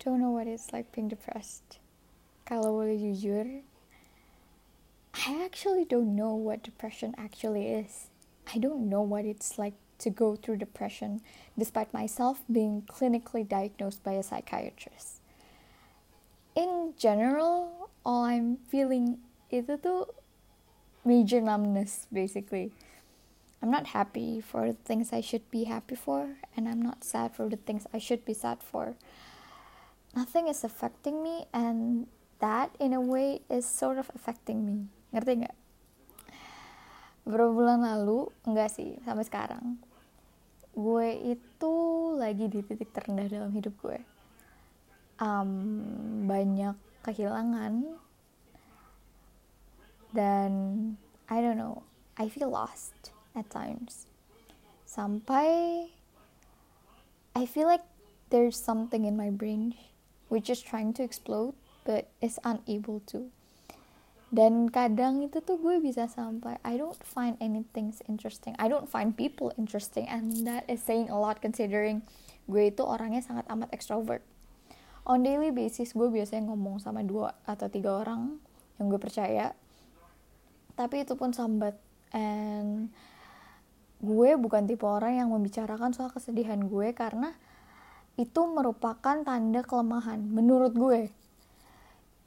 don't know what it's like being depressed. Kalau boleh jujur, I actually don't know what depression actually is. I don't know what it's like to go through depression despite myself being clinically diagnosed by a psychiatrist. In general, all I'm feeling itu tuh major numbness basically. I'm not happy for the things I should be happy for, and I'm not sad for the things I should be sad for. Nothing is affecting me, and that in a way is sort of affecting me. Ngerti nggak? Beberapa bulan lalu enggak sih sampai sekarang gue itu lagi di titik terendah dalam hidup gue. Um, banyak kehilangan dan I don't know I feel lost at times. Sampai I feel like there's something in my brain which is trying to explode but is unable to. Dan kadang itu tuh gue bisa sampai I don't find anything interesting. I don't find people interesting and that is saying a lot considering gue itu orangnya sangat amat extrovert. On daily basis gue biasanya ngomong sama dua atau tiga orang yang gue percaya. Tapi itu pun sambat. And gue bukan tipe orang yang membicarakan soal kesedihan gue karena itu merupakan tanda kelemahan menurut gue.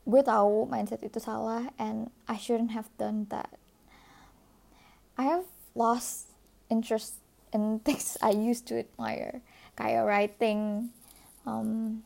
Gue tahu mindset itu salah and I shouldn't have done that. I have lost interest in things I used to admire kayak writing um,